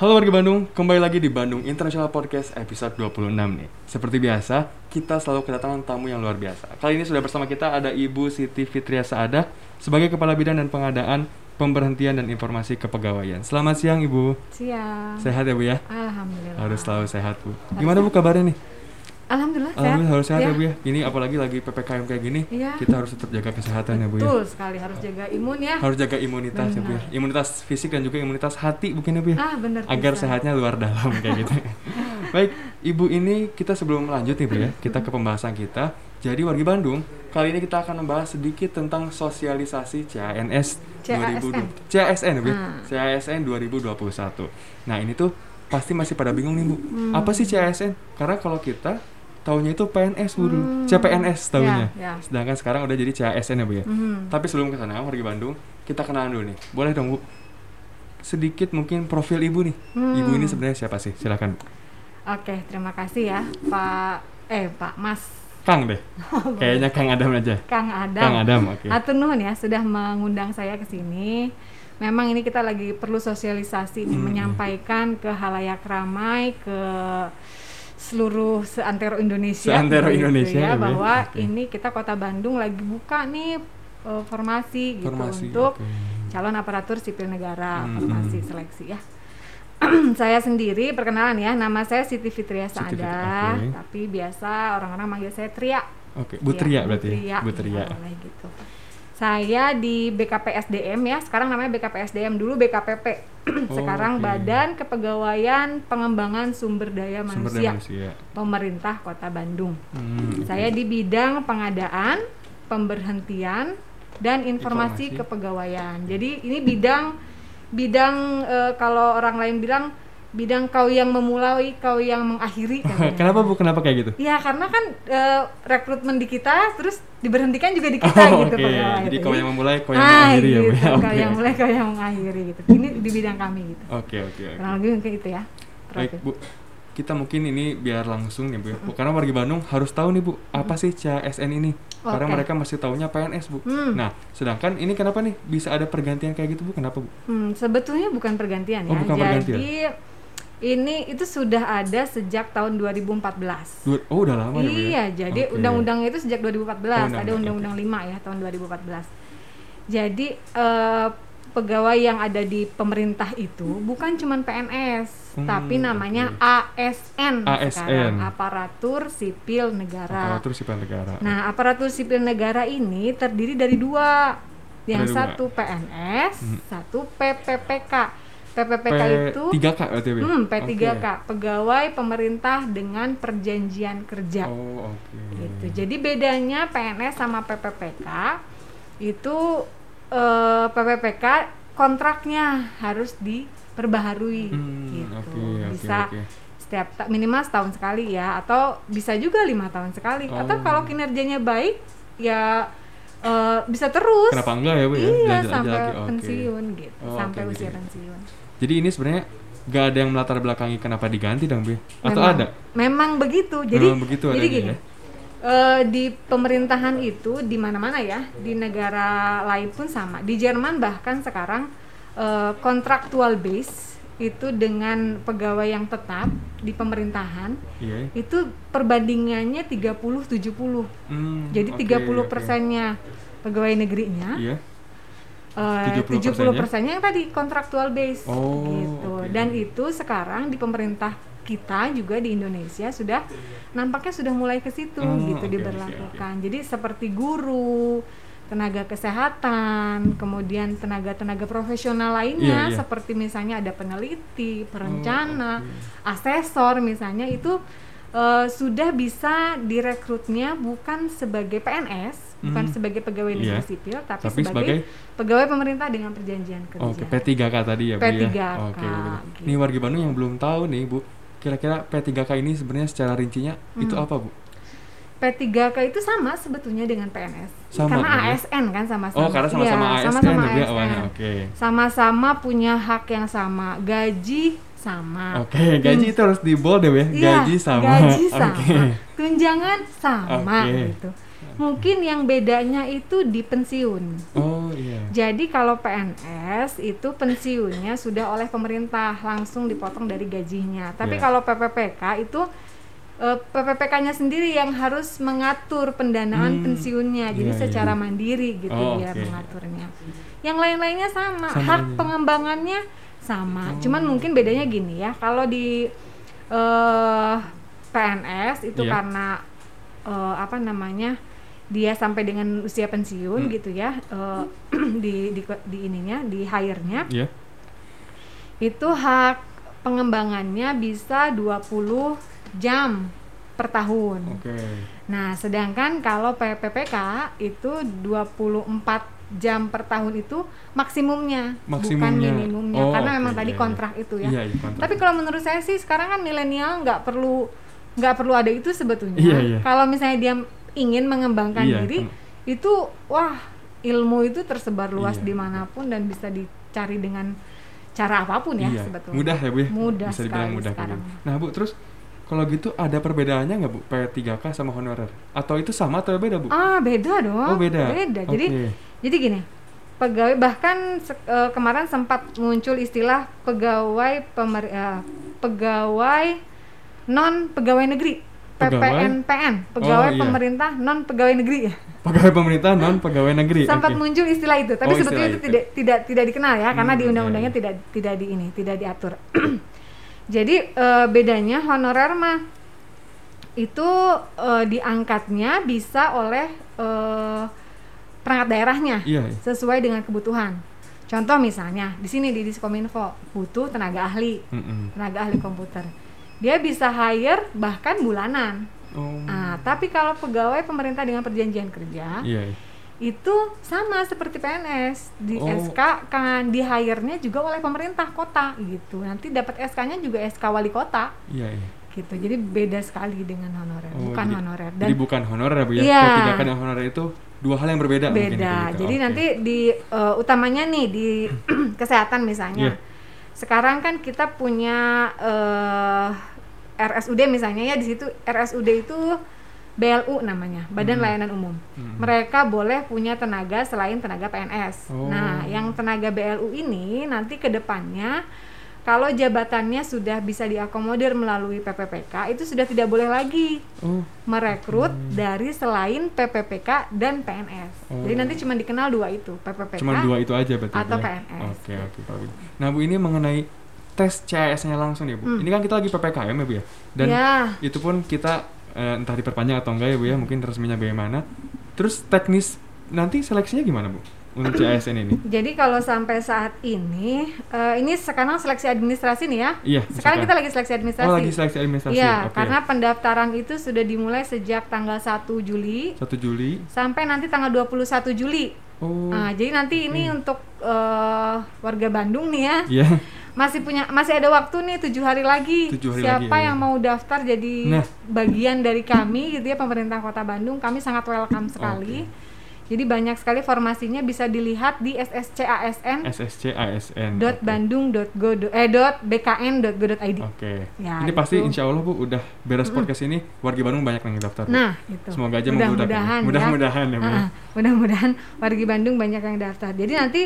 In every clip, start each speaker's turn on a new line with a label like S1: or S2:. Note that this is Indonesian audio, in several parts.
S1: Halo warga Bandung, kembali lagi di Bandung International Podcast episode 26 nih. Seperti biasa, kita selalu kedatangan tamu yang luar biasa. Kali ini sudah bersama kita ada Ibu Siti Fitria Saadah sebagai Kepala Bidang dan Pengadaan Pemberhentian dan Informasi Kepegawaian. Selamat siang Ibu.
S2: Siang.
S1: Sehat ya Bu ya?
S2: Alhamdulillah.
S1: Harus selalu sehat Bu. Gimana Bu kabarnya nih?
S2: Alhamdulillah,
S1: Alhamdulillah harus sehat ya
S2: Ya.
S1: Bu ya. Ini apalagi lagi PPKM kayak gini,
S2: Iya.
S1: kita harus tetap jaga kesehatan ya Bu ya.
S2: Betul sekali harus jaga imun ya.
S1: Harus jaga imunitas ya Bu ya.
S2: Benar.
S1: Imunitas fisik dan juga imunitas hati bukan ya Bu ya?
S2: Ah, benar.
S1: agar
S2: bisa.
S1: sehatnya luar dalam kayak gitu. Baik, Ibu ini kita sebelum lanjut nih Bu ya, kita ke pembahasan kita. Jadi wargi Bandung, kali ini kita akan membahas sedikit tentang sosialisasi CANS 2020. CASN ya Bu ya?
S2: Hmm.
S1: CASN 2021. Nah, ini tuh pasti masih pada bingung nih Bu.
S2: Hmm.
S1: Apa sih CASN? Karena kalau kita taunya itu PNS Bu dulu.
S2: Hmm.
S1: CPNS taunya.
S2: Ya, ya.
S1: Sedangkan sekarang udah jadi CASN ya Bu ya.
S2: Mhm.
S1: Tapi sebelum ke sana, wargi Bandung, kita kenalan dulu nih. Boleh dong, Bu? Sedikit mungkin profil Ibu nih.
S2: Hmm.
S1: Ibu ini sebenarnya siapa sih? Silakan.
S2: Oke, terima kasih ya, Pak eh Pak Mas
S1: Kang deh. Kayaknya Kang Adam aja.
S2: Kang Adam.
S1: Kang Adam, oke.
S2: Nuhun ya sudah mengundang saya ke sini. Memang ini kita lagi perlu sosialisasi
S1: Hmm.
S2: menyampaikan ke halayak ramai ke seluruh seantero Indonesia,
S1: Seantero
S2: gitu
S1: Indonesia
S2: ya,
S1: ya, ya?
S2: bahwa
S1: Oke.
S2: ini kita Kota Bandung lagi buka nih eh, formasi gitu
S1: Formasi,
S2: untuk
S1: oke.
S2: calon aparatur sipil negara
S1: Hmm,
S2: formasi
S1: hmm.
S2: seleksi ya. saya sendiri perkenalan ya, nama saya Siti Fitria Saada,
S1: oke.
S2: tapi biasa orang-orang manggil saya Tria.
S1: Oke, Bu
S2: Ya,
S1: Tria
S2: Bu
S1: berarti.
S2: Tria,
S1: ya? Bu Tria.
S2: ya, boleh gitu. Saya di BKPSDM ya, sekarang namanya BKPSDM dulu BKPP. sekarang
S1: oke.
S2: Badan Kepegawaian Pengembangan Sumber Daya
S1: Sumber
S2: Manusia,
S1: daya manusia.
S2: Pemerintah Kota Bandung.
S1: Hmm,
S2: Saya di bidang pengadaan, pemberhentian, dan informasi,
S1: Informasi.
S2: kepegawaian. Jadi ini bidang bidang eh, kalau orang lain bilang bidang kau yang memulai, kau yang mengakhiri.
S1: Kenapa Bu? Kenapa kayak gitu?
S2: Ya karena kan eh, rekrutmen di kita terus diberhentikan juga di kita
S1: Oh,
S2: gitu pegawai
S1: jadi
S2: itu.
S1: kau yang memulai, kau yang
S2: Ah,
S1: mengakhiri ya Bu
S2: gitu,
S1: ya.
S2: Kau
S1: Oke.
S2: yang mulai, kau yang mengakhiri gitu. Ini di bidang kami gitu.
S1: Oke, oke, oke.
S2: Kurang lebih mungkin itu ya.
S1: Baik. Bu. Kita mungkin ini biar langsung ya Bu. ya. Bu, Karena warga Bandung harus tahu nih Bu, apa sih CASN ini? Karena
S2: Oke.
S1: mereka masih taunya PNS Bu.
S2: Hmm.
S1: Nah, sedangkan ini kenapa nih bisa ada pergantian kayak gitu Bu? Kenapa Bu?
S2: Hmm, sebetulnya bukan pergantian
S1: Oh,
S2: ya.
S1: bukan pergantian.
S2: Ini itu sudah ada sejak tahun 2014.
S1: Dua- oh, udah lama ya Bu ya?
S2: Iya, jadi
S1: Oke.
S2: undang-undangnya itu sejak 2014.
S1: Oh,
S2: ada
S1: undang-undang,
S2: undang-undang 5 ya tahun 2014. Jadi eh, pegawai yang ada di pemerintah itu bukan cuma PNS,
S1: Hmm,
S2: tapi namanya
S1: oke.
S2: ASN,
S1: ASN.
S2: sekarang, aparatur sipil negara.
S1: Aparatur sipil negara.
S2: Nah, aparatur sipil negara ini terdiri dari dua. Yang
S1: dua.
S2: satu PNS,
S1: Hmm.
S2: satu PPPK. PPPK itu
S1: P3K berarti ya ya?
S2: hmm, P3K,
S1: Oke.
S2: pegawai pemerintah dengan perjanjian kerja.
S1: Oh, oke.
S2: Gitu. Jadi bedanya PNS sama PPPK itu eh, PPPK kontraknya harus diperbaharui
S1: Hmm,
S2: gitu.
S1: oke,
S2: Bisa
S1: oke.
S2: setiap ta- minimal setahun sekali ya atau bisa juga lima tahun sekali atau
S1: Oh.
S2: kalau kinerjanya baik ya eh, bisa terus
S1: Kenapa enggak ya Bu ya?
S2: iya
S1: Lanjut aja
S2: sampai
S1: lagi.
S2: Pensiun gitu
S1: Oh,
S2: sampai
S1: oke,
S2: usia
S1: gitu.
S2: pensiun
S1: Jadi ini sebenarnya gak ada yang melatar belakangi kenapa diganti dong ya? Atau
S2: memang,
S1: ada?
S2: memang begitu jadi
S1: Memang begitu
S2: jadi gini
S1: ya?
S2: eh, di pemerintahan itu di mana-mana ya di negara lain pun sama di Jerman bahkan sekarang eh, kontraktual base itu dengan pegawai yang tetap di pemerintahan
S1: Iya.
S2: itu perbandingannya 30-70
S1: Hmm,
S2: jadi
S1: oke,
S2: 30
S1: oke.
S2: persennya pegawai negerinya
S1: Iya.
S2: Eh,
S1: 70
S2: 70 persennya? yang tadi kontraktual base.
S1: Oh,
S2: gitu.
S1: oke.
S2: dan itu sekarang di pemerintah kita juga di Indonesia sudah nampaknya sudah mulai ke situ
S1: Oh,
S2: gitu
S1: oke,
S2: diberlakukan. jadi seperti guru tenaga kesehatan kemudian tenaga-tenaga profesional lainnya
S1: Iya, iya.
S2: seperti misalnya ada peneliti perencana
S1: Oh,
S2: asesor misalnya itu eh, sudah bisa direkrutnya bukan sebagai PNS bukan
S1: Hmm.
S2: sebagai pegawai negeri
S1: Iya.
S2: sipil tapi,
S1: Tapi
S2: sebagai,
S1: sebagai
S2: pegawai pemerintah dengan perjanjian kerja.
S1: Oke, P3K tadi ya, Bu ya.
S2: P3K,
S1: Oke, begitu.
S2: gitu.
S1: Nih warga Bandung yang belum tahu nih, Bu. Kira-kira P3K ini sebenarnya secara rincinya itu
S2: Hmm.
S1: apa, Bu?
S2: P3K itu sama sebetulnya dengan PNS.
S1: Sama,
S2: karena
S1: ya?
S2: ASN kan sama-sama.
S1: Oh, karena sama-sama
S2: Iya,
S1: ASN
S2: sama-sama
S1: ya, Bu ya,
S2: ASN.
S1: awalnya. Oke.
S2: Sama-sama punya hak yang sama, gaji sama.
S1: Oke, gaji itu harus di bold ya, ya.
S2: Iya,
S1: Gaji sama.
S2: Gaji sama.
S1: Oke.
S2: Tunjangan sama
S1: Oke.
S2: gitu. Mungkin yang bedanya itu di pensiun.
S1: Oh iya.
S2: Jadi kalau PNS itu pensiunnya sudah oleh pemerintah langsung dipotong dari gajinya. Tapi
S1: Iya.
S2: kalau PPPK itu eh, PPPK-nya sendiri yang harus mengatur pendanaan
S1: Hmm,
S2: pensiunnya. Jadi
S1: iya, iya.
S2: secara mandiri gitu
S1: Oh,
S2: dia
S1: oke.
S2: mengaturnya. Yang lain-lainnya sama,
S1: Sama
S2: hak
S1: aja.
S2: pengembangannya sama.
S1: Oh.
S2: Cuman mungkin bedanya gini ya. Kalau di eh, PNS itu
S1: Iya.
S2: karena eh, apa namanya? dia sampai dengan usia pensiun
S1: Hmm.
S2: gitu ya eh, di, di di ininya di hire-nya
S1: Iya.
S2: itu hak pengembangannya bisa 20 jam per tahun.
S1: Oke.
S2: Nah, sedangkan kalau PPPK itu 24 jam per tahun itu maksimumnya, bukan
S1: Maksimumnya.
S2: minimumnya
S1: Oh,
S2: karena memang tadi
S1: iya, iya.
S2: kontrak itu ya.
S1: Iya, iya, kontrak.
S2: Tapi kalau menurut saya sih sekarang kan milenial nggak perlu nggak perlu ada itu sebetulnya.
S1: Iya, iya.
S2: Kalau misalnya dia ingin mengembangkan
S1: Iya,
S2: diri,
S1: kan.
S2: itu wah ilmu itu tersebar luas
S1: Iya.
S2: di mana pun dan bisa dicari dengan cara apa pun ya
S1: iya.
S2: sebetulnya.
S1: Mudah ya, Bu ya?
S2: Mudah
S1: Bisa dibilang
S2: sekali
S1: mudah kayak
S2: sekarang.
S1: gitu. Nah, Bu, terus kalau gitu ada perbedaannya nggak, Bu? P3K sama honorer? Atau itu sama atau beda, Bu?
S2: Ah beda dong.
S1: Oh, beda.
S2: Jadi
S1: Oke.
S2: jadi gini, pegawai bahkan eh, kemarin sempat muncul istilah pegawai pemer, eh, pegawai non pegawai negeri. PPNPN, pegawai
S1: Oh, iya.
S2: pemerintah non pegawai negeri ya.
S1: Pegawai pemerintah non pegawai negeri.
S2: Sempat
S1: Oke.
S2: muncul istilah itu, tapi
S1: Oh,
S2: sebetulnya itu,
S1: itu.
S2: tidak tidak tidak dikenal ya, karena
S1: Hmm,
S2: di
S1: iya,
S2: undang-undangnya
S1: iya.
S2: tidak tidak di ini, tidak diatur. Jadi eh, bedanya honorer mah itu eh, diangkatnya bisa oleh eh, perangkat daerahnya
S1: Iya, iya.
S2: sesuai dengan kebutuhan. Contoh misalnya di sini di Diskominfo butuh tenaga ahli,
S1: Mm-mm.
S2: tenaga ahli komputer. Dia bisa hire bahkan bulanan.
S1: Oh.
S2: Nah, tapi kalau pegawai pemerintah dengan perjanjian kerja
S1: Iya, iya.
S2: itu sama seperti PNS di
S1: Oh.
S2: SK kan di hire-nya juga oleh pemerintah kota gitu. Nanti dapat SK-nya juga SK wali kota
S1: Iya, iya.
S2: gitu. Jadi beda sekali dengan honorer,
S1: Oh,
S2: bukan
S1: jadi-
S2: honorer.
S1: Jadi bukan honorer ya, Bu ya?
S2: Iya.
S1: P3K dan honorer itu dua hal yang berbeda mungkin
S2: beda.
S1: gitu.
S2: Jadi
S1: Oke.
S2: nanti di eh, utamanya nih di kesehatan misalnya.
S1: Iya.
S2: Sekarang kan kita punya eh, RSUD misalnya ya di situ RSUD itu BLU namanya, Badan
S1: Hmm.
S2: Layanan Umum.
S1: Hmm.
S2: Mereka boleh punya tenaga selain tenaga PNS.
S1: Oh.
S2: Nah, yang tenaga BLU ini nanti ke depannya kalau jabatannya sudah bisa diakomodir melalui PPPK itu sudah tidak boleh lagi
S1: Oh,
S2: merekrut dari selain PPPK dan PNS.
S1: Oh.
S2: Jadi nanti cuma dikenal dua itu, PPPK.
S1: cuma dua itu aja berarti.
S2: atau
S1: ya?
S2: PNS.
S1: Oke, oke, gitu. Nah, Bu ini mengenai tes CAS-nya langsung nih, Bu.
S2: Hmm.
S1: Ini kan kita lagi PPKM ya, Bu ya. Dan
S2: ya,
S1: itu pun kita eh, entah diperpanjang atau enggak ya, Bu ya. Mungkin resminya bagaimana. Terus teknis nanti seleksinya gimana, Bu? Untuk CASN ini?
S2: jadi kalau sampai saat ini, eh, ini sekarang seleksi administrasi nih ya.
S1: Iya,
S2: Sekarang
S1: misalkan.
S2: kita lagi seleksi administrasi.
S1: Oh, lagi seleksi administrasi.
S2: Iya,
S1: Oke.
S2: karena pendaftaran itu sudah dimulai sejak tanggal 1 Juli
S1: 1 Juli.
S2: sampai nanti tanggal 21 Juli.
S1: Oh.
S2: Nah, jadi nanti ini
S1: Hmm.
S2: untuk eh, warga Bandung nih ya.
S1: Iya.
S2: masih punya masih ada waktu nih tujuh hari lagi
S1: Tujuh hari
S2: siapa
S1: lagi, ya.
S2: yang mau daftar jadi
S1: Nah.
S2: bagian dari kami gitu ya pemerintah kota Bandung kami sangat welcome sekali jadi banyak sekali formasinya bisa dilihat di ssscasn
S1: SSC ASN.
S2: dot
S1: Oke.
S2: bandung dot go eh dot bkn dot go dot id
S1: Oke.
S2: Ya,
S1: ini pasti
S2: itu.
S1: insya Allah Bu udah beres podcast ini warga Bandung banyak yang daftar. Bu.
S2: nah itu
S1: Semoga aja memudahkan.
S2: mudah-mudahan ya.
S1: Mudah-mudahan ya, Bu. ya.
S2: Ah, mudah-mudahan warga Bandung banyak yang daftar jadi nanti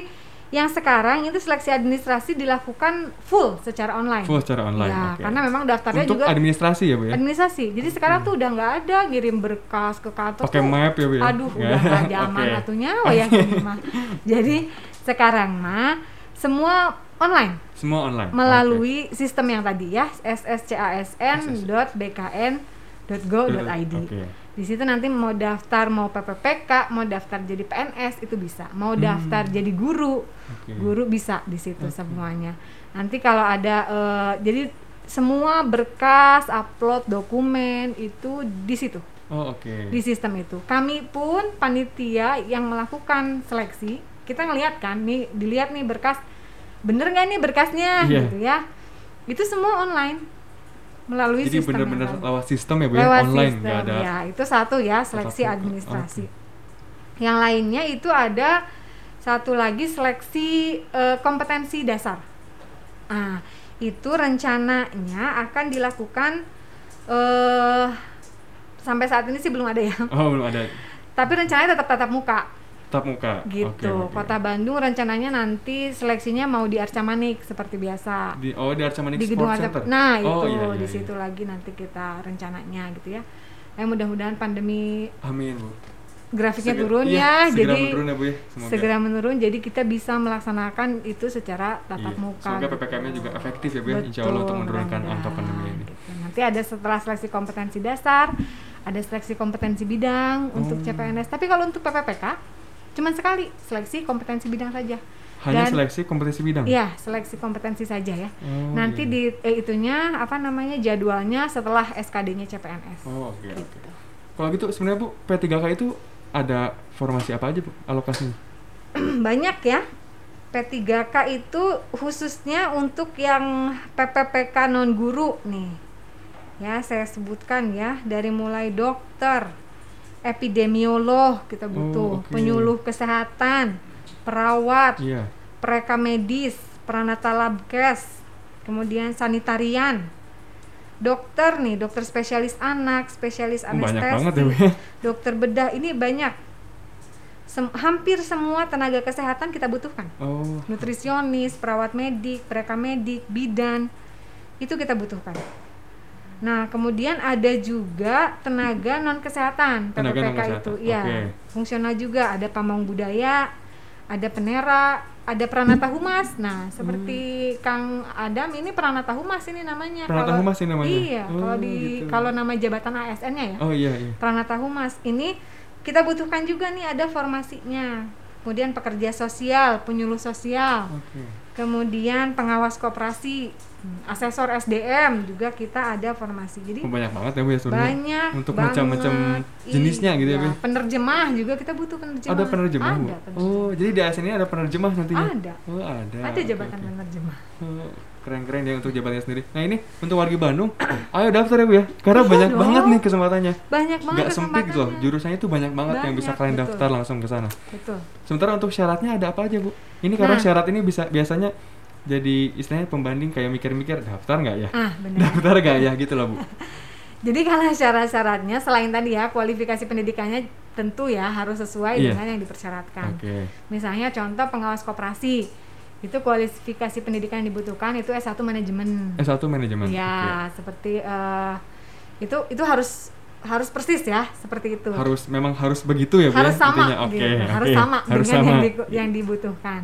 S2: yang sekarang itu seleksi administrasi dilakukan full secara online
S1: Full secara online.
S2: ya
S1: oke.
S2: karena memang daftarnya
S1: Untuk
S2: juga
S1: administrasi ya Bu ya.
S2: administrasi. Jadi sekarang tuh udah nggak ada ngirim berkas ke kantor.
S1: Pakai map ya Bu ya.
S2: Aduh,
S1: Nggak.
S2: udah nggak zaman
S1: Oke.
S2: atuh nyawa ya mah. Jadi sekarang mah semua online
S1: Semua online.
S2: melalui sistem yang tadi ya ssscasn.bkn.go.id.
S1: Oke.
S2: Di situ nanti mau daftar mau PPPK, mau daftar jadi PNS itu bisa. Mau daftar jadi guru,
S1: Oke.
S2: guru bisa di situ semuanya. Nanti kalau ada eh, jadi semua berkas, upload dokumen itu di situ,
S1: Oh oke.
S2: di sistem itu. Kami pun panitia yang melakukan seleksi, kita ngelihat kan nih, dilihat nih berkas, bener nggak nih berkasnya
S1: Iya.
S2: gitu ya. Itu semua online melalui
S1: Jadi
S2: sistem yang
S1: benar-benar lewat sistem ya Bu ya,
S2: lewat
S1: online
S2: sistem
S1: ada.
S2: ya. Itu satu ya seleksi
S1: muka.
S2: administrasi. Yang lainnya itu ada satu lagi seleksi eh, kompetensi dasar. Ah itu rencananya akan dilakukan eh sampai saat ini sih belum ada ya.
S1: Oh belum ada.
S2: tapi rencananya tetap tatap muka
S1: Tatap muka.
S2: gitu.
S1: Oke, oke.
S2: Kota Bandung rencananya nanti seleksinya mau di Arca Manik seperti biasa.
S1: di oh di Arca Manik
S2: di gedung
S1: Sport Center.
S2: Nah,
S1: oh,
S2: itu
S1: iya, iya,
S2: di
S1: iya.
S2: situ lagi nanti kita rencananya gitu ya. Eh mudah-mudahan pandemi
S1: Amin, Bu.
S2: grafiknya
S1: Sege-
S2: turun
S1: iya,
S2: ya,
S1: segera
S2: jadi
S1: menurun ya, Bu ya. Semoga.
S2: segera menurun jadi kita bisa melaksanakan itu secara tatap
S1: Iya.
S2: muka.
S1: Semoga
S2: gitu.
S1: PPKM-nya juga efektif ya, Bu ya, insya Allah untuk menurunkan angka pandemi ini.
S2: gitu. Nanti ada setelah seleksi kompetensi dasar, ada seleksi kompetensi bidang untuk
S1: Oh.
S2: CPNS. Tapi kalau untuk PPPK cuman sekali seleksi kompetensi bidang saja.
S1: Hanya
S2: Dan-
S1: seleksi kompetisi bidang.
S2: Iya, seleksi kompetensi saja ya.
S1: Oh,
S2: Nanti
S1: iya.
S2: di eh, itunya apa namanya jadwalnya setelah SKD-nya CPNS.
S1: Oh, oke, oke.
S2: Gitu.
S1: Kalau gitu sebenarnya Bu, P3K itu ada formasi apa aja, Bu? Alokasinya?
S2: Banyak ya. P3K itu khususnya untuk yang PPPK non guru nih. Ya, saya sebutkan ya dari mulai dokter, epidemiolog kita butuh,
S1: Oh, oke.
S2: penyuluh kesehatan, perawat,
S1: Iya.
S2: pereka medis, pranata labkes, kemudian sanitarian, dokter nih, dokter spesialis anak, spesialis
S1: Oh, banyak
S2: anestesi,
S1: banget ya, ya.
S2: dokter bedah, ini banyak. Sem- hampir semua tenaga kesehatan kita butuhkan.
S1: Oh,
S2: Nutrisionis, perawat medik, pereka medik, bidan, itu kita butuhkan. Nah, kemudian ada juga tenaga non kesehatan
S1: Tenaga
S2: PPPK itu, ya fungsional juga ada pamong budaya, ada penera, ada pranata humas. Nah, seperti Kang Adam ini pranata humas ini namanya.
S1: Pranata
S2: Kalau-
S1: humas ini namanya?
S2: Iya, kalau
S1: Oh,
S2: di
S1: gitu.
S2: kalau nama jabatan ASN-nya ya.
S1: oh iya, iya.
S2: Pranata humas ini kita butuhkan juga nih ada formasinya. Kemudian pekerja sosial, penyuluh sosial,
S1: Oke.
S2: kemudian pengawas koperasi, hmm, asesor SDM juga kita ada formasi. Jadi
S1: Oh, banyak banget ya, Bu ya sebenarnya.
S2: banyak
S1: Untuk macam-macam jenisnya gitu ya,
S2: Iya,
S1: Bu?
S2: Penerjemah juga kita butuh penerjemah.
S1: Ada penerjemah, Bu?
S2: Ada penerjemah.
S1: Oh, jadi di ASN ini ada penerjemah nantinya?
S2: Ada.
S1: Oh, ada.
S2: Ada jabatan
S1: oke.
S2: penerjemah.
S1: Oh, keren-keren ya untuk jabatannya sendiri. Nah ini untuk warga Bandung, ayo daftar ya bu ya, karena
S2: Iya
S1: banyak
S2: dong.
S1: banget nih kesempatannya.
S2: Banyak banget
S1: Nggak sempit loh,
S2: kesempatannya.
S1: jurusannya itu banyak banget yang bisa
S2: Banyak,
S1: kalian
S2: betul.
S1: daftar langsung ke sana.
S2: Betul.
S1: Sementara untuk syaratnya ada apa aja bu? Ini karena
S2: Nah.
S1: syarat ini bisa biasanya jadi istilahnya pembanding kayak mikir-mikir daftar nggak ya?
S2: Ah, benar.
S1: Daftar nggak ya gitu loh bu?
S2: Jadi kalau syarat-syaratnya selain tadi ya kualifikasi pendidikannya tentu ya harus sesuai
S1: Iya.
S2: dengan yang dipersyaratkan.
S1: Oke.
S2: Misalnya contoh pengawas koperasi itu kualifikasi pendidikan yang dibutuhkan itu S1 manajemen.
S1: S1 manajemen.
S2: Ya, seperti eh, itu itu harus harus persis ya seperti itu.
S1: Harus memang harus begitu ya bu
S2: harus
S1: ya?
S2: sama
S1: intinya? Oke.
S2: gitu. harus
S1: oke.
S2: sama
S1: Harus
S2: dengan
S1: sama.
S2: Yang, di- yang dibutuhkan.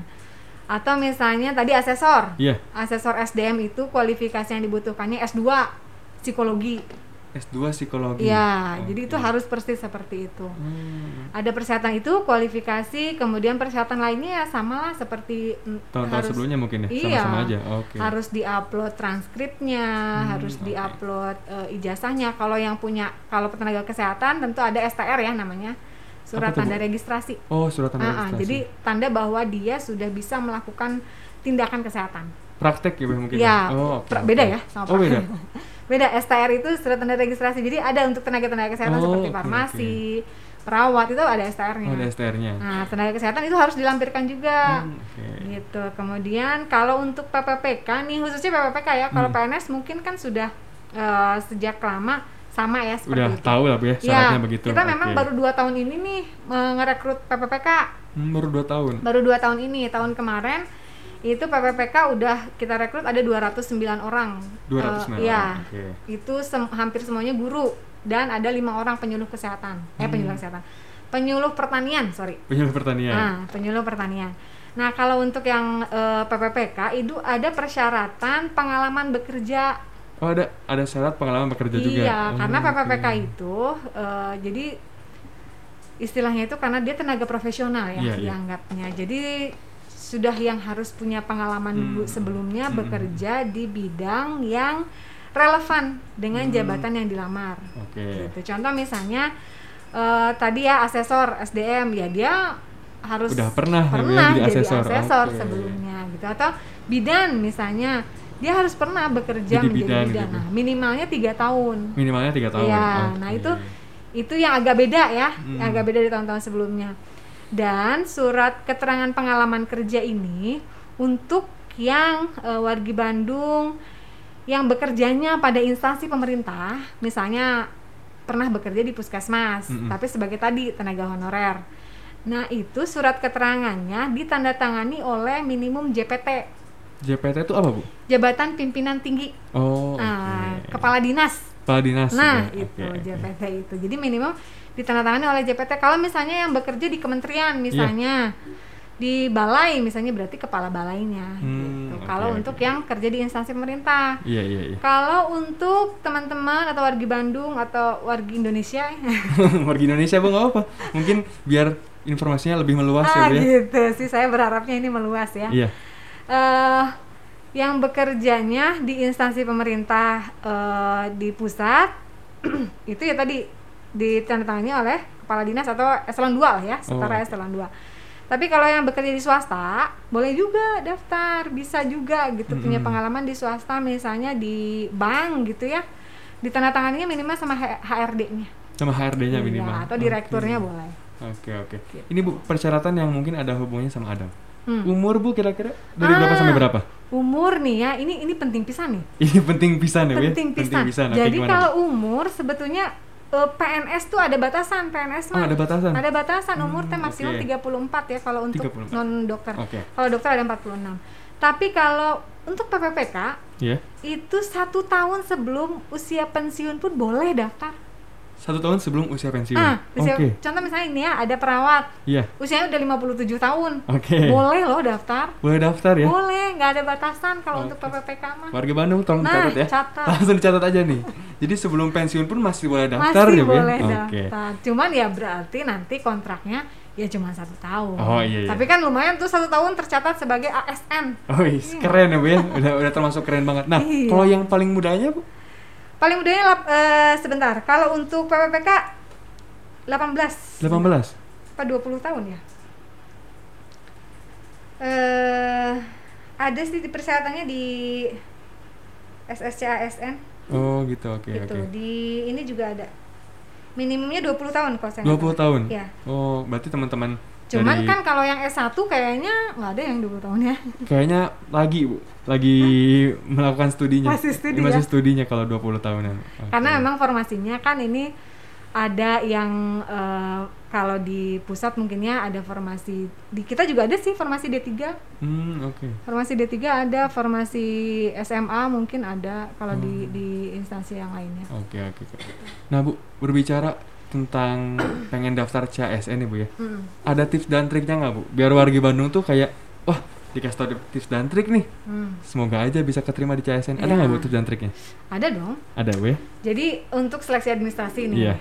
S2: Atau misalnya tadi asesor.
S1: Iya.
S2: Asesor SDM itu kualifikasi yang dibutuhkannya S2 psikologi.
S1: S2 psikologi.
S2: Ya,
S1: Oke.
S2: jadi itu harus persis seperti itu.
S1: Hmm.
S2: Ada persyaratan itu, kualifikasi, kemudian persyaratan lainnya ya sama lah seperti
S1: Tahun-tahun
S2: harus-
S1: sebelumnya mungkin ya,
S2: Iya,
S1: sama-sama aja. Oke.
S2: harus diupload transkripnya,
S1: Hmm,
S2: harus
S1: oke.
S2: diupload eh, ijazahnya. Kalau yang punya, kalau tenaga kesehatan tentu ada STR ya namanya, surat tanda registrasi.
S1: Oh, surat tanda
S2: Ah, ah,
S1: registrasi.
S2: jadi tanda bahwa dia sudah bisa melakukan tindakan kesehatan.
S1: praktek ya mungkin.
S2: Ya,
S1: Oh, oke,
S2: pra-
S1: oke.
S2: beda ya sama
S1: Oh,
S2: praktek.
S1: beda.
S2: beda STR itu surat tanda registrasi. Jadi ada untuk tenaga-tenaga kesehatan
S1: Oh,
S2: seperti farmasi, perawat itu ada STR-nya.
S1: Oh, ada STR-nya.
S2: Nah, tenaga kesehatan itu harus dilampirkan juga.
S1: Hmm, oke.
S2: Gitu. Kemudian kalau untuk PPPK nih khususnya PPPK ya, kalau
S1: Hmm.
S2: PNS mungkin kan sudah eh, sejak lama sama ya seperti
S1: Udah
S2: itu.
S1: tahu lah Bu ya,
S2: Ya,
S1: syaratnya begitu.
S2: kita memang
S1: Oke.
S2: baru dua tahun ini nih ngerekrut PPPK.
S1: Hmm, baru 2 tahun.
S2: Baru dua tahun ini, tahun kemarin itu PPPK udah kita rekrut ada 209 orang.
S1: 209
S2: Eh, iya.
S1: orang, oke.
S2: Itu sem- hampir semuanya guru dan ada lima orang penyuluh kesehatan. Eh
S1: Hmm.
S2: penyuluh kesehatan. Penyuluh pertanian, sorry.
S1: Penyuluh pertanian.
S2: Nah, penyuluh pertanian. Nah, kalau untuk yang eh, PPPK itu ada persyaratan pengalaman bekerja.
S1: Oh, ada ada syarat pengalaman bekerja juga.
S2: Iya,
S1: Oh,
S2: karena PPPK
S1: oke.
S2: itu eh, jadi istilahnya itu karena dia tenaga profesional ya
S1: Iya, iya.
S2: dianggapnya. Jadi sudah yang harus punya pengalaman
S1: Hmm.
S2: dulu sebelumnya
S1: Hmm.
S2: bekerja di bidang yang relevan dengan
S1: Hmm.
S2: jabatan yang dilamar.
S1: Oke.
S2: Gitu. Contoh misalnya eh, tadi ya asesor SDM ya dia harus
S1: Udah pernah Bu, ya,
S2: pernah
S1: jadi
S2: jadi
S1: asesor.
S2: asesor,
S1: Oke.
S2: sebelumnya gitu atau bidan misalnya dia harus pernah bekerja
S1: Jadi
S2: menjadi
S1: bidan
S2: bidan,
S1: gitu.
S2: Nah, minimalnya tiga tahun
S1: Minimalnya tiga tahun.
S2: Iya,
S1: Oke.
S2: nah itu itu yang agak beda ya,
S1: Hmm.
S2: yang agak beda dari tahun-tahun sebelumnya. Dan surat keterangan pengalaman kerja ini untuk yang eh, wargi Bandung yang bekerjanya pada instansi pemerintah, misalnya pernah bekerja di puskesmas,
S1: Mm-mm.
S2: tapi sebagai tadi tenaga honorer. Nah, itu surat keterangannya ditandatangani oleh minimum JPT,
S1: JPT itu apa bu?
S2: Jabatan Pimpinan Tinggi,
S1: Oh,
S2: Nah,
S1: oke.
S2: Kepala Dinas.
S1: Kepala dinas.
S2: Nah,
S1: ya,
S2: itu
S1: oke.
S2: JPT itu. Jadi minimum ditandatangani oleh JPT. Kalau misalnya yang bekerja di kementerian
S1: Iya.
S2: misalnya di balai misalnya berarti kepala balainya
S1: Hmm,
S2: gitu. Kalau
S1: oke.
S2: untuk yang kerja di instansi pemerintah.
S1: Iya iya iya.
S2: Kalau untuk teman-teman atau wargi Bandung atau wargi Indonesia
S1: Warga Indonesia bu nggak apa. Mungkin biar informasinya lebih meluas ya
S2: ah
S1: bu ya.
S2: gitu sih saya berharapnya ini meluas ya.
S1: Iya.
S2: Eh yang bekerjanya di instansi pemerintah eh, di pusat itu ya tadi ditandatangani oleh kepala dinas atau eselon 2 lah ya, setara
S1: Oh.
S2: eselon 2. Tapi kalau yang bekerja di swasta, boleh juga daftar, bisa juga gitu punya
S1: Mm-mm.
S2: pengalaman di swasta misalnya di bank gitu ya. Ditandatanganinya minimal sama HRD-nya.
S1: Sama HRD-nya
S2: Iya,
S1: minimal.
S2: atau direkturnya
S1: Oke.
S2: boleh.
S1: Oke oke.
S2: Gitu.
S1: Ini bu persyaratan yang mungkin ada hubungannya sama Adam.
S2: Hmm.
S1: Umur bu kira-kira dari berapa
S2: Ah.
S1: sampai berapa?
S2: Umur nih ya, ini ini penting pisan nih.
S1: Ini penting pisan ya ya.
S2: penting pisan.
S1: pisan. Oke,
S2: Jadi
S1: Bu?
S2: kalau umur sebetulnya eh, PNS tuh ada batasan PNS
S1: Oh,
S2: mah.
S1: ada batasan?
S2: Ada batasan umur
S1: Hmm,
S2: teh maksimal
S1: oke.
S2: 34 ya kalau untuk
S1: 34.
S2: non dokter.
S1: Oke.
S2: Kalau dokter ada 46. Tapi kalau untuk PPPK
S1: Iya.
S2: itu satu tahun sebelum usia pensiun pun boleh daftar.
S1: Satu tahun sebelum usia pensiun.
S2: Ah, usia,
S1: Oke.
S2: contoh misalnya ini ya ada perawat
S1: Iya.
S2: usianya udah 57 tahun.
S1: Oke.
S2: Boleh loh daftar.
S1: Boleh daftar ya.
S2: Boleh, nggak ada batasan kalau untuk
S1: Oke.
S2: PPPK mah.
S1: Warga Bandung tolong
S2: Nah,
S1: dicatat ya.
S2: catat.
S1: Langsung dicatat aja nih. Jadi sebelum pensiun pun masih boleh daftar
S2: Masih
S1: ya, ya?
S2: boleh
S1: Oke.
S2: daftar. Cuman ya berarti nanti kontraknya ya cuma satu tahun.
S1: Oh, iya, iya.
S2: Tapi kan lumayan tuh satu tahun tercatat sebagai ASN.
S1: Oh, is, keren ya, Bu ya. Udah udah termasuk keren banget. Nah,
S2: Iya.
S1: kalau yang paling mudanya, Bu?
S2: Paling mudahnya lap- eh, sebentar. Kalau untuk PPPK 18
S1: 18.
S2: apa 20 tahun ya? Eh ada sih di persyaratannya di SSC ASN
S1: Oh, gitu. Oke,
S2: gitu.
S1: oke.
S2: Di ini juga ada. Minimumnya 20 tahun kalau saya
S1: 20
S2: nggak salah.
S1: tahun.
S2: Iya.
S1: Oh, berarti teman-teman
S2: Cuman
S1: dari-
S2: kan kalau yang S1 kayaknya nggak ada yang 20 tahun ya.
S1: kayaknya lagi, Bu. Lagi melakukan studinya.
S2: Masih studi
S1: Masih
S2: ya?
S1: studinya kalau 20 tahunan. Oke.
S2: Karena memang formasinya kan ini ada yang eh, kalau di pusat mungkinnya ada formasi di kita juga ada sih formasi D3.
S1: Hmm, oke.
S2: Formasi D3 ada, formasi SMA mungkin ada kalau di
S1: Hmm.
S2: di instansi yang lainnya.
S1: Oke, oke. oke. Nah, Bu, berbicara tentang pengen daftar CASN nih, Bu ya.
S2: Mm.
S1: Ada tips dan triknya nggak, Bu? Biar warga Bandung tuh kayak, wah, dikasih tau tips dan trik nih.
S2: Hmm.
S1: Semoga aja bisa keterima di CASN. Ada
S2: Iya.
S1: nggak, Bu, tips dan triknya?
S2: Ada dong.
S1: Ada, Bu ya?
S2: Jadi untuk seleksi administrasi nih.
S1: Iya.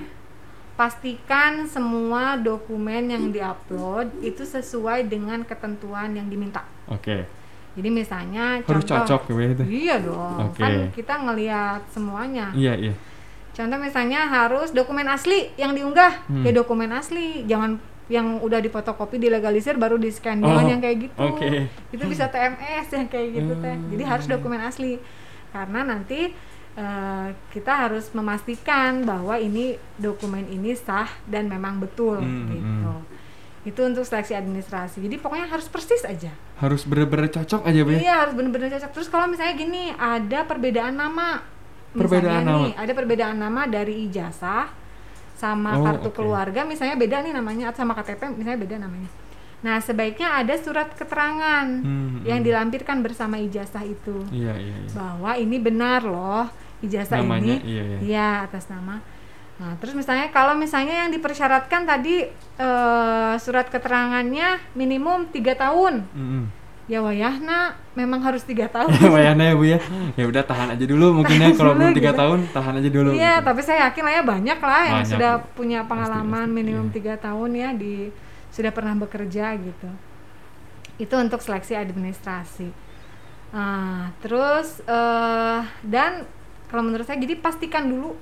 S2: Pastikan semua dokumen yang diupload itu sesuai dengan ketentuan yang diminta.
S1: Oke.
S2: Jadi misalnya
S1: Harus
S2: contoh
S1: cocok ya, Bu ya, itu?
S2: Iya dong.
S1: Oke.
S2: Kan kita ngelihat semuanya.
S1: Iya, iya.
S2: Contoh misalnya harus dokumen asli yang diunggah,
S1: Hmm.
S2: ya dokumen asli, jangan yang udah difotokopi dilegalisir baru di scan
S1: Oh,
S2: yang kayak gitu.
S1: oke.
S2: Itu bisa TMS yang kayak gitu teh. Jadi harus
S1: Hmm.
S2: dokumen asli. Karena nanti eh, kita harus memastikan bahwa ini dokumen ini sah dan memang betul
S1: Hmm,
S2: gitu. Itu untuk seleksi administrasi. Jadi pokoknya harus persis aja.
S1: Harus bener-bener cocok aja, Bu ya?
S2: Iya harus benar-benar cocok. Terus kalau misalnya gini ada perbedaan nama,
S1: Perbedaan nama.
S2: nih ada perbedaan nama dari ijazah sama
S1: Oh,
S2: kartu
S1: oke.
S2: keluarga, misalnya beda nih namanya atau sama KTP misalnya beda namanya. Nah sebaiknya ada surat keterangan
S1: Hmm,
S2: yang
S1: hmm.
S2: dilampirkan bersama ijazah itu
S1: Iya, iya, iya.
S2: bahwa ini benar loh ijazah
S1: Namanya,
S2: ini
S1: iya, iya.
S2: iya, atas nama. Nah, terus misalnya kalau misalnya yang dipersyaratkan tadi eh, surat keterangannya minimum tiga tahun,
S1: Mm-mm.
S2: Ya wayahna memang harus tiga tahun.
S1: Wayana ya bu ya. Ya udah tahan aja dulu mungkin ya kalau belum tiga
S2: gitu.
S1: tahun tahan aja dulu.
S2: Iya,
S1: gitu.
S2: tapi saya yakin lah ya banyak lah yang
S1: Banyak,
S2: sudah
S1: Bu.
S2: punya pengalaman
S1: pasti,
S2: minimum
S1: iya.
S2: tiga tahun ya di sudah pernah bekerja gitu. Itu untuk seleksi administrasi. Nah, terus eh, dan kalau menurut saya jadi pastikan dulu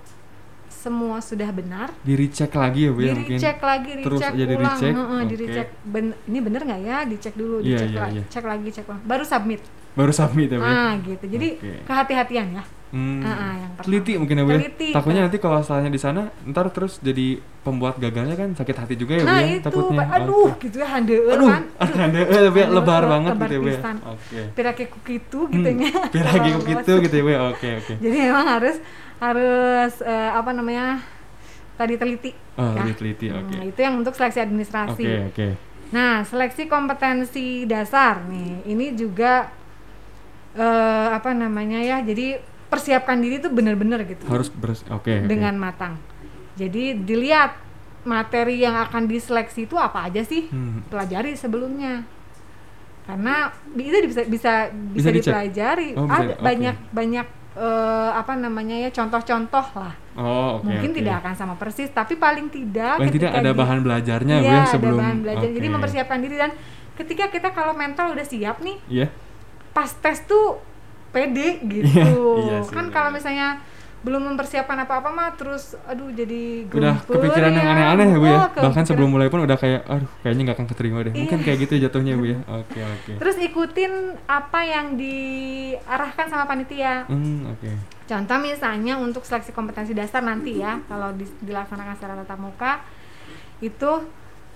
S2: semua sudah benar.
S1: Di recheck lagi ya bu ya
S2: Di
S1: mungkin.
S2: recheck lagi,
S1: Terus
S2: recheck
S1: aja di
S2: ulang,
S1: recheck,
S2: heeh, di
S1: oke.
S2: recheck. Ben- ini bener nggak ya? Dicek dulu,
S1: Iya,
S2: dicek
S1: iya,
S2: lagi,
S1: iya.
S2: cek lagi, cek ulang. Baru submit.
S1: Baru submit ya bu ya.
S2: Ah, gitu. Jadi
S1: Oke.
S2: kehati-hatian ya.
S1: Hmm.
S2: Ah, ah, yang pertama.
S1: Teliti mungkin ya bu ya. Takutnya nanti kalau salahnya di sana ntar terus jadi pembuat gagalnya kan sakit hati juga ya bu
S2: nah
S1: ya
S2: itu,
S1: takutnya.
S2: Aduh,
S1: Oke.
S2: gitu ya handeueun
S1: Aduh,
S2: kan.
S1: ada eh, tapi
S2: Handeueun,
S1: lebar
S2: le-
S1: banget
S2: lebar
S1: gitu ya bu ya. Oke.
S2: Pirake kitu
S1: Hmm,
S2: gitu
S1: lagi kok
S2: Kalau
S1: gitu gitu ya bu ya. Oke oke.
S2: Jadi memang harus harus eh, apa namanya? tadi teliti.
S1: Oh,
S2: ya.
S1: teliti, oke.
S2: Hmm, itu yang untuk seleksi administrasi.
S1: Oke, oke.
S2: Nah, seleksi kompetensi dasar nih, ini juga eh, apa namanya ya? Jadi persiapkan diri tuh bener-bener gitu
S1: Harus oke. oke.
S2: dengan matang. Jadi dilihat materi yang akan diseleksi itu apa aja sih,
S1: Hmm.
S2: pelajari sebelumnya. Karena itu bisa bisa bisa,
S1: Bisa
S2: dipelajari.
S1: Oh, bisa,
S2: Ada
S1: oke.
S2: banyak banyak eh, apa namanya ya contoh-contoh lah.
S1: Oh, oke.
S2: Mungkin
S1: oke.
S2: tidak akan sama persis, tapi paling tidak
S1: Paling tidak ada
S2: di-
S1: bahan belajarnya
S2: Iya,
S1: ya
S2: ada
S1: sebelum
S2: bahan belajar. Jadi
S1: oke.
S2: mempersiapkan diri dan ketika kita kalau mental udah siap nih,
S1: Iya.
S2: pas tes tuh pede gitu.
S1: iya sih,
S2: kan
S1: benar.
S2: kalau misalnya belum mempersiapkan apa-apa mah terus aduh jadi
S1: Udah kepikiran yang
S2: ya.
S1: aneh-aneh ya Bu ya.
S2: Oh,
S1: Bahkan sebelum mulai pun udah kayak aduh kayaknya nggak akan keterima deh. Mungkin
S2: Iya.
S1: kayak gitu jatuhnya Bu ya. Oke, oke.
S2: Terus ikutin apa yang diarahkan sama panitia.
S1: Hmm, oke.
S2: Contoh misalnya untuk seleksi kompetensi dasar nanti ya, kalau di- dilaksanakan secara tatap muka itu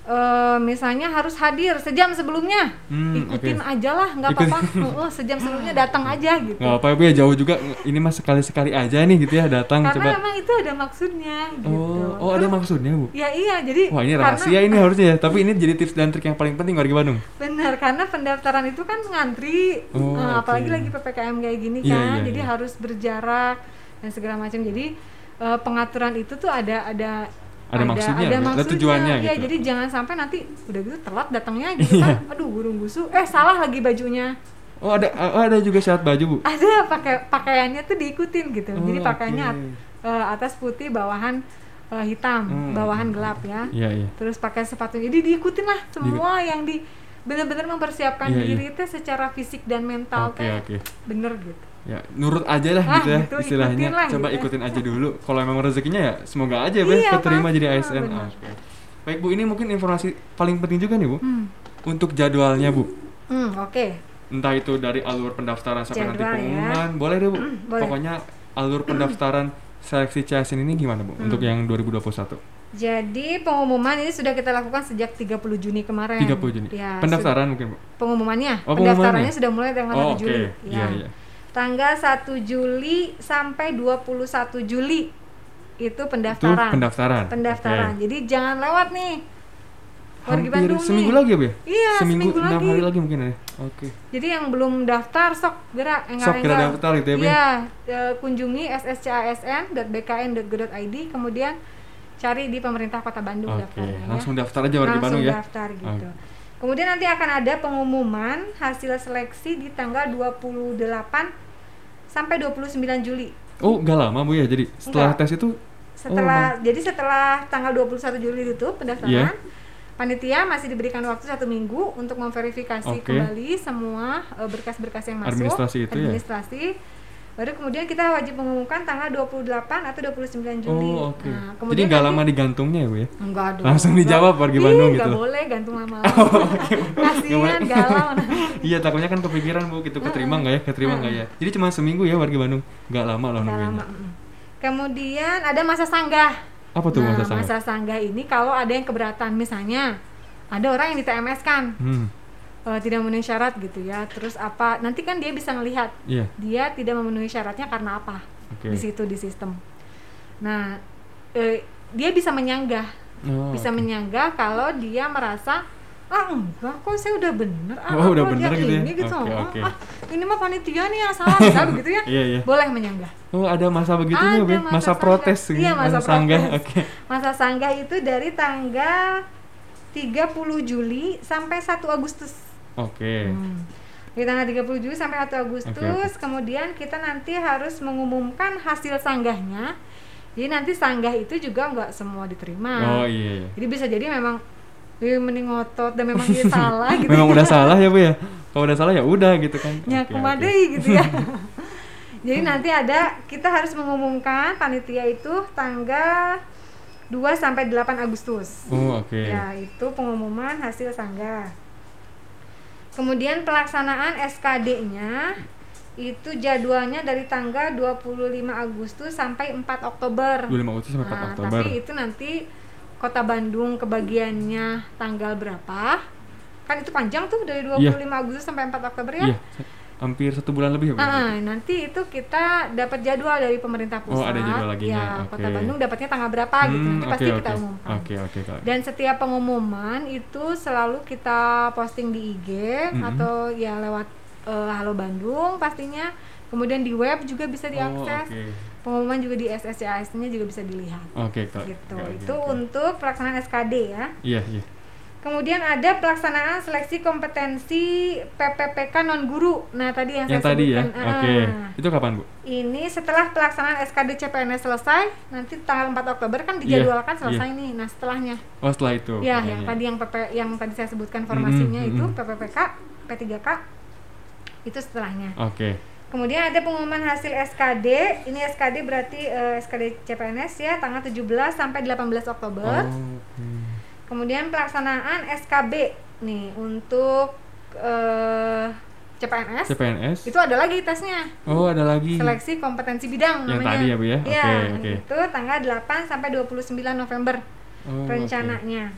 S2: eh, misalnya harus hadir sejam sebelumnya.
S1: Hmm,
S2: Ikutin
S1: oke.
S2: aja lah, nggak apa-apa. Oh, sejam sebelumnya datang aja gitu.
S1: Nggak apa ya jauh juga ini mah sekali-sekali aja nih gitu ya datang
S2: Karena
S1: coba.
S2: memang itu ada maksudnya gitu.
S1: Oh, oh ada
S2: Terus-
S1: maksudnya Bu.
S2: Ya iya, jadi
S1: Wah ini
S2: karena-
S1: rahasia ini harusnya ya. Tapi ini jadi tips dan trik yang paling penting warga Bandung.
S2: Benar, karena pendaftaran itu kan ngantri,
S1: Oh,
S2: eh, apalagi
S1: oke.
S2: lagi ppkm kayak gini
S1: Iya,
S2: kan,
S1: iya,
S2: jadi
S1: iya.
S2: harus berjarak dan segala macam. Jadi eh, pengaturan itu tuh ada ada
S1: Ada maksudnya,
S2: ada,
S1: ada
S2: maksudnya.
S1: tujuannya
S2: Iya,
S1: gitu.
S2: jadi jangan sampai nanti udah gitu telat datangnya gitu
S1: Iya.
S2: kan, aduh gurung gusu, eh salah lagi bajunya.
S1: Oh ada oh, ada juga syarat baju Bu.
S2: Ada pakai pakaiannya tuh diikutin gitu.
S1: Oh,
S2: jadi pakaiannya
S1: oke.
S2: at- eh, atas putih, bawahan eh, hitam,
S1: Hmm.
S2: bawahan gelap ya.
S1: Iya iya.
S2: terus pakai sepatu jadi diikutin lah semua yang di benar-benar mempersiapkan
S1: Iya,
S2: diri teh secara fisik dan mental
S1: Oke
S2: teh
S1: oke.
S2: bener gitu
S1: Ya nurut aja lah
S2: Ah,
S1: gitu ya
S2: gitu,
S1: istilahnya.
S2: ikutin lah
S1: Coba
S2: gitu.
S1: ikutin aja dulu. Kalau memang rezekinya ya semoga aja ya
S2: Iya,
S1: keterima
S2: Pak.
S1: jadi
S2: Ah,
S1: ASN.
S2: benar.
S1: Oke. Baik Bu ini mungkin informasi paling penting juga nih Bu
S2: hmm.
S1: untuk jadwalnya Bu.
S2: Hmm, oke
S1: Entah itu dari alur pendaftaran sampai nanti
S2: Jadwal ya.
S1: pengumuman, boleh deh Bu.
S2: boleh.
S1: Pokoknya alur pendaftaran seleksi CSN ini gimana Bu untuk
S2: Hmm.
S1: yang 2021?
S2: jadi pengumuman ini sudah kita lakukan sejak 30 Juni kemarin
S1: 30 Juni.
S2: ya,
S1: Pendaftaran mungkin Bu.
S2: pengumumannya
S1: Oh,
S2: pendaftarannya
S1: pengumumannya.
S2: sudah mulai tanggal
S1: Oh
S2: 1
S1: oke.
S2: Juli
S1: Iya
S2: ya.
S1: iya.
S2: Tanggal 1 Juli sampai 21 Juli itu
S1: Itu
S2: pendaftaran
S1: pendaftaran.
S2: pendaftaran
S1: Oke.
S2: jadi jangan lewat nih warga
S1: Hampir
S2: Bandung
S1: seminggu
S2: nih.
S1: lagi ya Bu ya?
S2: Iya,
S1: seminggu,
S2: seminggu lagi.
S1: hari lagi mungkin ya. Oke.
S2: Jadi yang belum daftar sok gerak
S1: Sok kira daftar gitu ya, Bu?
S2: Iya, eh, kunjungi sscasn.bkn.go.id kemudian cari di pemerintah Kota Bandung
S1: Oke,
S2: daftarnya ya.
S1: langsung daftar aja warga
S2: Langsung
S1: Bandung ya.
S2: daftar gitu.
S1: Oke.
S2: Kemudian nanti akan ada pengumuman hasil seleksi di tanggal 28 sampai 29 Juli.
S1: Oh, nggak lama Bu ya. Jadi setelah
S2: Enggak.
S1: tes itu
S2: Setelah jadi setelah tanggal 21 Juli itu pendaftaran,
S1: Iya.
S2: panitia masih diberikan waktu satu minggu untuk memverifikasi
S1: Oke.
S2: kembali semua eh, berkas-berkas yang masuk.
S1: Administrasi itu ya?
S2: Baru kemudian kita wajib mengumumkan tanggal 28 atau 29 Juli.
S1: Oh, oke.
S2: Nah,
S1: Jadi nggak lama digantungnya ya, Bu ya.
S2: Enggak dong.
S1: Langsung
S2: enggak.
S1: dijawab warga Bandung gitu. Oh,
S2: boleh gantung lama-lama. Kasihan
S1: boleh.
S2: galau.
S1: Iya, takutnya kan kepikiran Bu gitu keterima nggak ya? Keterima nggak ya? Jadi cuma seminggu ya warga Bandung. Nggak lama nungguinnya.
S2: lama. Kemudian ada masa sanggah.
S1: Apa tuh
S2: nah,
S1: masa sanggah?
S2: masa sanggah ini kalau ada yang keberatan misalnya ada orang yang di TMS kan
S1: Hmm,
S2: eh, tidak memenuhi syarat gitu ya terus apa nanti kan dia bisa ngelihat
S1: iya.
S2: dia tidak memenuhi syaratnya karena apa
S1: Oke.
S2: di situ di sistem nah eh, dia bisa menyanggah
S1: Oh,
S2: bisa
S1: oke.
S2: menyanggah kalau dia merasa ah enggak kok saya udah bener ah
S1: Oh, udah bener gitu ya?
S2: ini gitu
S1: Oke,
S2: ah,
S1: oke.
S2: ah, ini mah panitia nih yang salah misalnya begitu ya
S1: Iya, iya.
S2: boleh menyanggah
S1: Oh, ada masa begitunya,
S2: Ada
S1: ya?
S2: masa
S1: Masa
S2: sanggah.
S1: protes gitu.
S2: Iya, masa
S1: sanggah.
S2: protes.
S1: Oke.
S2: Masa sanggah itu dari tanggal 30 Juli sampai 1 Agustus.
S1: Oke.
S2: Hmm. Di tanggal 30 Juli sampai 1 Agustus,
S1: Oke,
S2: kemudian kita nanti harus mengumumkan hasil sanggahnya. Jadi nanti sanggah itu juga nggak semua diterima.
S1: Oh, iya, iya.
S2: Jadi bisa jadi memang eh, mending ngotot dan memang dia salah gitu.
S1: Memang
S2: ya.
S1: udah salah ya, Bu ya? Kalau udah salah ya udah gitu kan.
S2: Ya kumadai
S1: oke.
S2: gitu ya. Jadi nanti ada kita harus mengumumkan panitia itu tanggal 2 sampai 8 Agustus.
S1: Oh, oke.
S2: Ya, itu pengumuman hasil sanggah. Kemudian pelaksanaan SKD-nya itu jadwalnya dari tanggal 25 Agustus sampai 4 Oktober.
S1: 25 Agustus sampai 4
S2: Nah,
S1: Oktober.
S2: tapi itu nanti Kota Bandung kebagiannya tanggal berapa? Kan itu panjang tuh dari 25 Agustus sampai 4 Oktober ya.
S1: Iya. Hampir satu bulan lebih ya Bu?
S2: Ah, nanti itu kita dapat jadwal dari pemerintah pusat.
S1: Oh, ada jadwal laginya,
S2: Ya,
S1: oke.
S2: Kota Bandung dapatnya tanggal berapa gitu.
S1: Hmm,
S2: Nanti
S1: oke,
S2: pasti kita
S1: oke.
S2: umumkan.
S1: Oke, oke, Kak.
S2: Dan setiap pengumuman itu selalu kita posting di IG
S1: Mm-mm.
S2: atau ya lewat eh, Halo Bandung pastinya. Kemudian di web juga bisa
S1: Oh,
S2: diakses.
S1: oke.
S2: Pengumuman juga di SSCAS-nya juga bisa dilihat.
S1: Oke, Kak.
S2: Gitu.
S1: Oke,
S2: itu
S1: oke.
S2: untuk pelaksanaan SKD ya.
S1: Iya, iya.
S2: Kemudian ada pelaksanaan seleksi kompetensi PPPK non guru. Nah, tadi yang,
S1: Yang
S2: saya
S1: tadi ya.
S2: sebutkan.
S1: Oke.
S2: Ah.
S1: Itu kapan, Bu?
S2: Ini setelah pelaksanaan SKD CPNS selesai, nanti tanggal 4 Oktober kan
S1: Iya,
S2: dijadwalkan selesai nih. Nah, setelahnya
S1: Oh, setelah itu.
S2: ya
S1: Iya,
S2: yang tadi yang PP yang tadi saya sebutkan formasinya
S1: Mm-mm,
S2: itu
S1: mm-mm.
S2: PPPK, P3K itu setelahnya.
S1: Oke.
S2: Kemudian ada pengumuman hasil SKD. Ini SKD berarti eh, SKD CPNS ya tanggal 17 sampai 18 Oktober.
S1: Oh, oke.
S2: Kemudian pelaksanaan SKB nih untuk eh, CPNS.
S1: CPNS.
S2: Itu ada lagi tesnya.
S1: Oh, ada lagi.
S2: Seleksi kompetensi bidang
S1: Yang
S2: namanya.
S1: tadi ya, Bu, ya?
S2: Iya,
S1: Oke, oke.
S2: itu tanggal 8 sampai 29 November
S1: Oh,
S2: rencananya.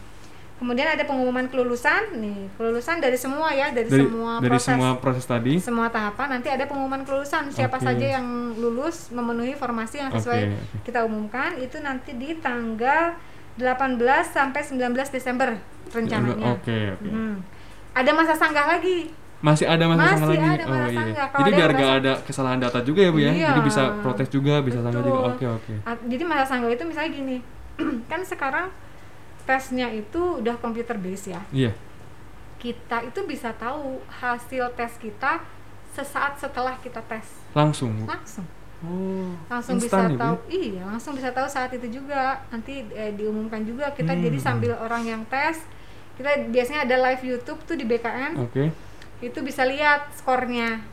S2: Kemudian ada pengumuman kelulusan nih, kelulusan dari semua ya, dari,
S1: Dari
S2: semua
S1: dari
S2: proses.
S1: semua proses tadi.
S2: semua tahapan nanti ada pengumuman kelulusan siapa
S1: Oke.
S2: saja yang lulus memenuhi formasi yang sesuai
S1: oke.
S2: kita umumkan itu nanti di tanggal 18 sampai 19 Desember rencananya.
S1: Oke, oke.
S2: Hmm. Ada masa sanggah lagi.
S1: Masih ada masa
S2: Masih
S1: sanggah lagi.
S2: ada masa
S1: oh iya.
S2: sanggah. Kalau
S1: Jadi biar gak ada kesalahan data juga ya, Bu ya.
S2: Iya.
S1: Jadi bisa protes juga, bisa sanggah juga.
S2: Betul.
S1: Oke, oke.
S2: A- Jadi masa sanggah itu misalnya gini, kan sekarang tesnya itu udah computer base ya.
S1: Iya.
S2: Kita itu bisa tahu hasil tes kita sesaat setelah kita tes
S1: Langsung, Bu.
S2: langsung.
S1: Oh.
S2: langsung bisa
S1: ya,
S2: tahu
S1: ya?
S2: iya langsung bisa tahu saat itu juga nanti eh, diumumkan juga kita
S1: Hmm.
S2: jadi sambil orang yang tes kita biasanya ada live YouTube tuh di BKN
S1: Oke.
S2: itu bisa lihat skornya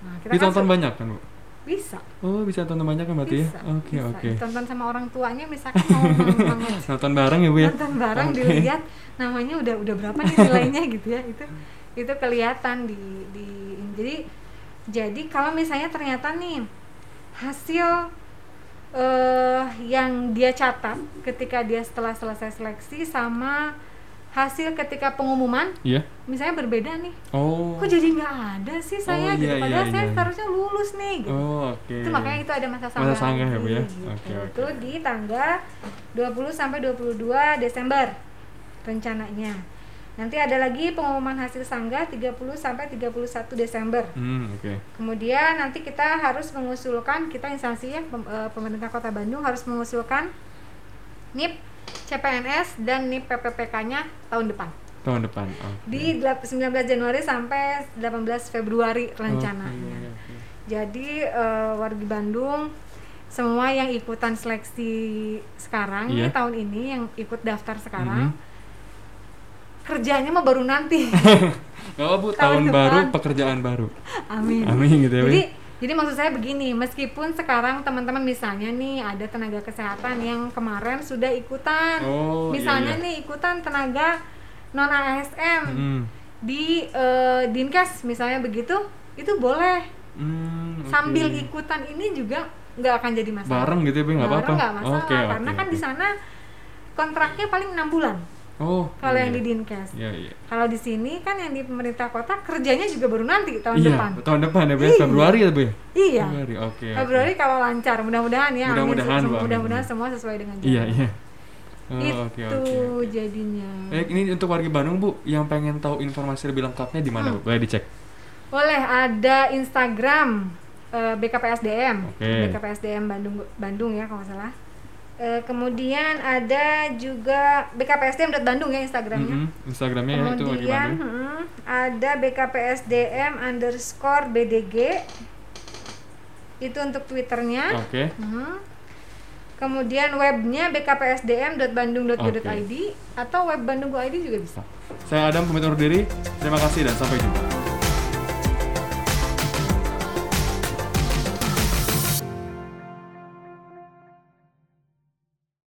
S2: nah kita kan
S1: Ditonton
S2: su-
S1: banyak kan, Bu?
S2: bisa
S1: Oh, bisa tonton banyak kan berarti
S2: bisa
S1: ya? Oke,
S2: bisa.
S1: oke.
S2: ditonton sama orang tuanya misalkan mau
S1: Nonton bareng ya, Bu ya?
S2: nonton bareng
S1: Oke.
S2: dilihat namanya udah udah berapa nih nilainya gitu ya itu itu kelihatan di di jadi jadi kalau misalnya ternyata nih hasil eh yang dia catat ketika dia setelah selesai seleksi sama hasil ketika pengumuman
S1: Iya.
S2: misalnya berbeda nih
S1: Oh.
S2: kok jadi nggak ada sih saya
S1: Oh,
S2: gitu
S1: iya, iya,
S2: padahal saya
S1: iya.
S2: seharusnya lulus nih gitu
S1: Oh, oke.
S2: itu makanya itu ada masa
S1: Masa
S2: sanggah
S1: sanggah ya, Bu, ya?
S2: gitu.
S1: oke.
S2: itu di tanggal 20 sampai 22 Desember rencananya nanti ada lagi pengumuman hasil sanggah 30 sampai 31 Desember
S1: Hmm, oke.
S2: kemudian nanti kita harus mengusulkan kita instansi ya eh, pemerintah kota Bandung harus mengusulkan NIP CPNS dan NIP PPPK-nya tahun depan
S1: Tahun depan. Oke.
S2: di delap- 19 Januari sampai 18 Februari rencananya
S1: Oke, oke.
S2: jadi eh, warga Bandung semua yang ikutan seleksi sekarang
S1: Iya.
S2: nih tahun ini yang ikut daftar sekarang
S1: Mhm.
S2: Kerjanya mah baru nanti.
S1: Gak apa, Bu,
S2: Tahun
S1: tahun baru, pekerjaan baru.
S2: Amin.
S1: Amin gitu ya, Bu.
S2: Jadi jadi maksud saya begini, meskipun sekarang teman-teman misalnya nih ada tenaga kesehatan yang kemarin sudah ikutan,
S1: Oh, iya,
S2: misalnya
S1: iya.
S2: nih ikutan tenaga non ASN
S1: Hmm.
S2: di eh, Dinkes misalnya begitu, itu boleh
S1: Hmm, oke.
S2: sambil ikutan ini juga nggak akan jadi masalah.
S1: Bareng gitu ya, Bu, nggak apa-apa?
S2: Bareng nggak masalah, karena kan
S1: oke.
S2: di sana kontraknya paling enam bulan
S1: Oh,
S2: kalau
S1: iya.
S2: yang di Dinkes.
S1: Iya, iya.
S2: Kalau di sini kan yang di pemerintah kota kerjanya juga baru nanti tahun
S1: iya,
S2: depan.
S1: tahun depan ya, ya?
S2: Iya.
S1: Februari ya, Bu ya?
S2: Iya.
S1: Februari, oke. oke.
S2: Februari kalau lancar, mudah-mudahan ya.
S1: Mudah-mudahan.
S2: Mudah-mudahan semua sesuai dengan
S1: Iya,
S2: jadwal.
S1: iya. Oh,
S2: Itu
S1: oke.
S2: jadinya.
S1: Eh, ini untuk warga Bandung, Bu, yang pengen tahu informasi lebih lengkapnya di mana,
S2: Hmm.
S1: Bu? Boleh dicek.
S2: Boleh ada Instagram eh, BKPSDM,
S1: Oke.
S2: BKPSDM Bandung Bandung ya kalau salah. Eh, kemudian ada juga BKPSDM Bandung ya Instagramnya.
S1: Mhm, Instagramnya ya itu
S2: Kemudian
S1: Bandung.
S2: mm, ada BKPSDM underscore BDG itu untuk twitternya.
S1: Oke.
S2: Mhm. Kemudian webnya bkpsdm.bandung.go.id atau web Bandung Go ID juga bisa.
S1: Saya Adam pamit undur diri. Terima kasih dan sampai jumpa.